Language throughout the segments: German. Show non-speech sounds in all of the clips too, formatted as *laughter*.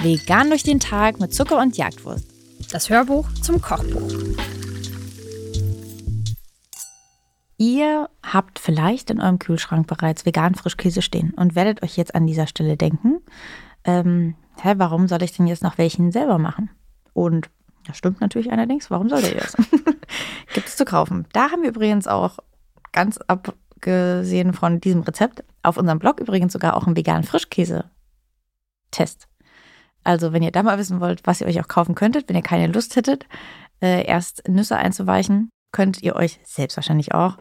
Vegan durch den Tag mit Zucker und Jagdwurst. Das Hörbuch zum Kochbuch. Ihr habt vielleicht in eurem Kühlschrank bereits veganen Frischkäse stehen und werdet euch jetzt an dieser Stelle denken, ähm, hä, warum soll ich denn jetzt noch welchen selber machen? Und das stimmt natürlich allerdings, warum sollte ihr das? *laughs* Gibt es zu kaufen. Da haben wir übrigens auch ganz abgesehen von diesem Rezept auf unserem Blog übrigens sogar auch einen veganen Frischkäse-Test. Also, wenn ihr da mal wissen wollt, was ihr euch auch kaufen könntet, wenn ihr keine Lust hättet, äh, erst Nüsse einzuweichen, könnt ihr euch selbst wahrscheinlich auch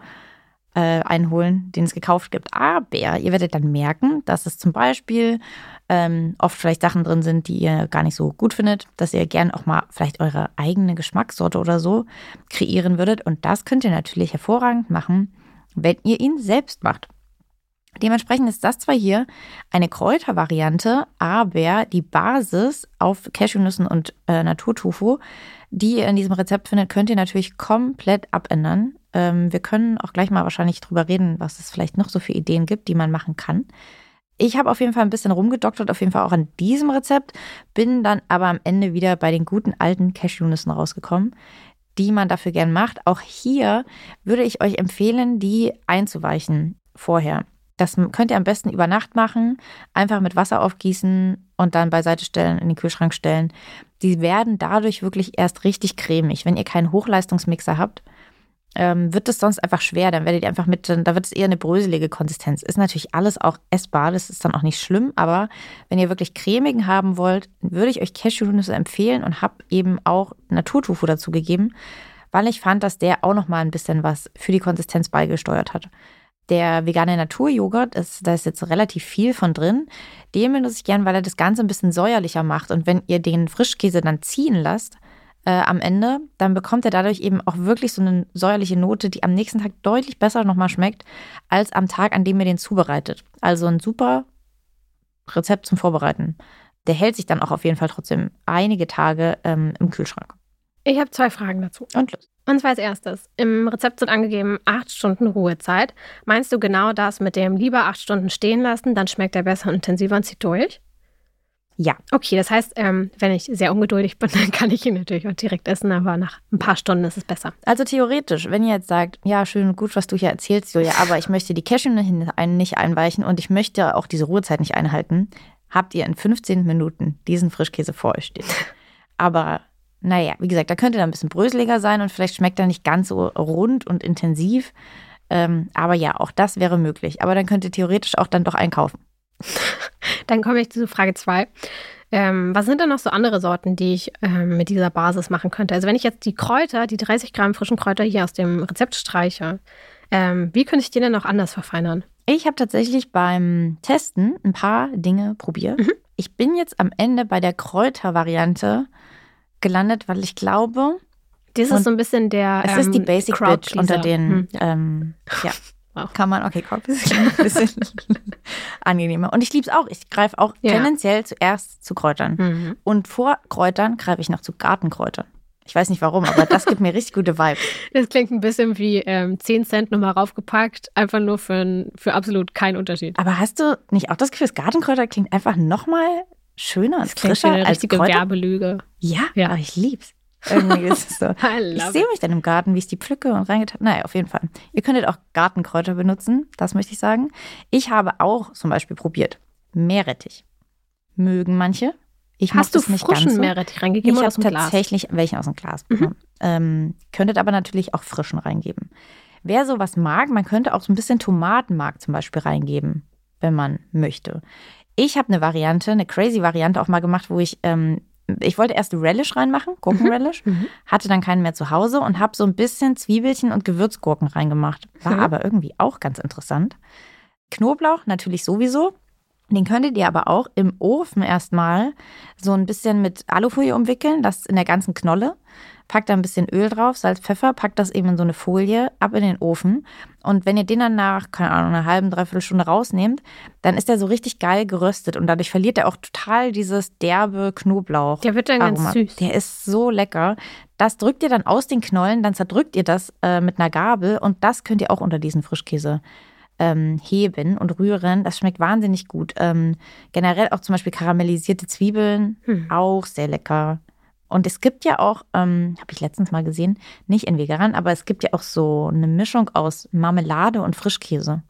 äh, einholen, den es gekauft gibt. Aber ihr werdet dann merken, dass es zum Beispiel ähm, oft vielleicht Sachen drin sind, die ihr gar nicht so gut findet, dass ihr gern auch mal vielleicht eure eigene Geschmackssorte oder so kreieren würdet. Und das könnt ihr natürlich hervorragend machen, wenn ihr ihn selbst macht. Dementsprechend ist das zwar hier eine Kräutervariante, aber die Basis auf Cashewnüssen und äh, Naturtofu, die ihr in diesem Rezept findet, könnt ihr natürlich komplett abändern. Ähm, wir können auch gleich mal wahrscheinlich drüber reden, was es vielleicht noch so für Ideen gibt, die man machen kann. Ich habe auf jeden Fall ein bisschen rumgedoktert, auf jeden Fall auch an diesem Rezept, bin dann aber am Ende wieder bei den guten alten Cashewnüssen rausgekommen, die man dafür gern macht. Auch hier würde ich euch empfehlen, die einzuweichen vorher. Das könnt ihr am besten über Nacht machen, einfach mit Wasser aufgießen und dann beiseite stellen, in den Kühlschrank stellen. Die werden dadurch wirklich erst richtig cremig. Wenn ihr keinen Hochleistungsmixer habt, ähm, wird es sonst einfach schwer. Dann werdet ihr einfach mit, da wird es eher eine bröselige Konsistenz. Ist natürlich alles auch essbar, das ist dann auch nicht schlimm, aber wenn ihr wirklich cremigen haben wollt, würde ich euch Cashewnüsse empfehlen und habe eben auch Naturtofu dazu gegeben, weil ich fand, dass der auch noch mal ein bisschen was für die Konsistenz beigesteuert hat. Der vegane Naturjoghurt, ist, da ist jetzt relativ viel von drin. Den benutze ich gern, weil er das Ganze ein bisschen säuerlicher macht. Und wenn ihr den Frischkäse dann ziehen lasst äh, am Ende, dann bekommt er dadurch eben auch wirklich so eine säuerliche Note, die am nächsten Tag deutlich besser nochmal schmeckt, als am Tag, an dem ihr den zubereitet. Also ein super Rezept zum Vorbereiten. Der hält sich dann auch auf jeden Fall trotzdem einige Tage ähm, im Kühlschrank. Ich habe zwei Fragen dazu. Und los. Und zwar als erstes. Im Rezept sind angegeben acht Stunden Ruhezeit. Meinst du genau das mit dem lieber acht Stunden stehen lassen, dann schmeckt er besser und intensiver und zieht durch? Ja. Okay, das heißt, ähm, wenn ich sehr ungeduldig bin, *laughs* dann kann ich ihn natürlich auch direkt essen, aber nach ein paar Stunden ist es besser. Also theoretisch, wenn ihr jetzt sagt, ja, schön und gut, was du hier erzählst, Julia, aber ich möchte die Cashew nicht einweichen und ich möchte auch diese Ruhezeit nicht einhalten, habt ihr in 15 Minuten diesen Frischkäse vor euch stehen. Aber naja, wie gesagt, da könnte er ein bisschen bröseliger sein und vielleicht schmeckt er nicht ganz so rund und intensiv. Ähm, aber ja, auch das wäre möglich. Aber dann könnt ihr theoretisch auch dann doch einkaufen. *laughs* dann komme ich zu Frage 2. Ähm, was sind denn noch so andere Sorten, die ich ähm, mit dieser Basis machen könnte? Also wenn ich jetzt die Kräuter, die 30 Gramm frischen Kräuter hier aus dem Rezept streiche, ähm, wie könnte ich die denn noch anders verfeinern? Ich habe tatsächlich beim Testen ein paar Dinge probiert. Mhm. Ich bin jetzt am Ende bei der Kräutervariante gelandet, weil ich glaube. Das ist so ein bisschen der. Es ähm, ist die ähm, Basic Bitch unter den. Hm, ja. *laughs* Wow. Kann man, okay, Crowd *laughs* ist ein bisschen *laughs* angenehmer. Und ich liebe es auch. Ich greife auch ja. tendenziell zuerst zu Kräutern. Mhm. Und vor Kräutern greife ich noch zu Gartenkräutern. Ich weiß nicht warum, aber das gibt mir richtig gute Vibes. *laughs* Das klingt ein bisschen wie ähm, 10 Cent nochmal raufgepackt, einfach nur für, für absolut keinen Unterschied. Aber hast du nicht auch das Gefühl, das Gartenkräuter klingt einfach nochmal schöner und frischer eine als Kräuter? Werbelüge. Ja, ja, aber ich lieb's. Irgendwie ist es so. *laughs* ich sehe mich dann im Garten, wie ich die pflücke und reingetan. Naja, auf jeden Fall. Ihr könntet auch Gartenkräuter benutzen, das möchte ich sagen. Ich habe auch zum Beispiel probiert Meerrettich. Mögen manche. Ich Hast du nicht frischen ganz so. Meerrettich reingegeben? Ich habe tatsächlich welchen aus dem Glas bekommen. Mhm. Ähm, könntet aber natürlich auch frischen reingeben. Wer sowas mag, man könnte auch so ein bisschen Tomatenmark zum Beispiel reingeben, wenn man möchte. Ich habe eine Variante, eine crazy Variante auch mal gemacht, wo ich, ähm, ich wollte erst Relish reinmachen, Gurkenrelish, mhm. mhm. hatte dann keinen mehr zu Hause und habe so ein bisschen Zwiebelchen und Gewürzgurken reingemacht. War mhm. aber irgendwie auch ganz interessant. Knoblauch natürlich sowieso. Den könntet ihr aber auch im Ofen erstmal so ein bisschen mit Alufolie umwickeln, das in der ganzen Knolle packt da ein bisschen Öl drauf, Salz, Pfeffer, packt das eben in so eine Folie, ab in den Ofen. Und wenn ihr den dann nach, keine Ahnung, einer halben, dreiviertel Stunde rausnehmt, dann ist der so richtig geil geröstet und dadurch verliert er auch total dieses derbe Knoblauch. Der wird dann Aroma. ganz süß. Der ist so lecker. Das drückt ihr dann aus den Knollen, dann zerdrückt ihr das äh, mit einer Gabel und das könnt ihr auch unter diesen Frischkäse ähm, heben und rühren. Das schmeckt wahnsinnig gut. Ähm, generell auch zum Beispiel karamellisierte Zwiebeln, Hm. auch sehr lecker. Und es gibt ja auch, ähm, habe ich letztens mal gesehen, nicht in vegan, aber es gibt ja auch so eine Mischung aus Marmelade und Frischkäse.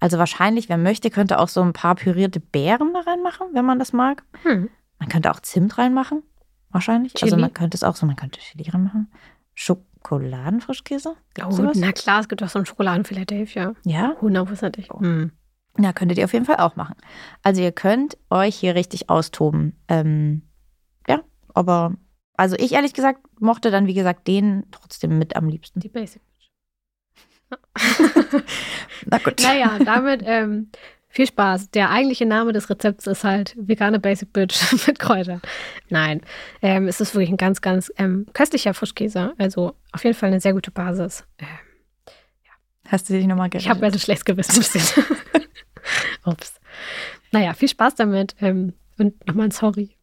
Also wahrscheinlich, wer möchte, könnte auch so ein paar pürierte Beeren da reinmachen, wenn man das mag. Hm. Man könnte auch Zimt reinmachen, wahrscheinlich. Also Chili? man könnte es auch so, man könnte Chili reinmachen. Schokoladenfrischkäse? Gibt's Oh, na klar, es gibt auch so einen Schokoladen Philadelphia. Ja? Hundertprozentig. Hm. Ja, könntet ihr auf jeden Fall auch machen. Also ihr könnt euch hier richtig austoben. Ähm, ja, aber also ich ehrlich gesagt mochte dann, wie gesagt, den trotzdem mit am liebsten. Die Basic. *laughs* Na gut. Naja, damit ähm, viel Spaß. Der eigentliche Name des Rezepts ist halt vegane Basic Bitch *laughs* mit Kräutern. Nein, ähm, es ist wirklich ein ganz, ganz ähm, köstlicher Frischkäse. Also auf jeden Fall eine sehr gute Basis. Ähm, Hast du dich nochmal ich habe gerettet? mir das schlecht gewissen. *laughs* Ups. Naja, viel Spaß damit ähm, und nochmal ein Sorry.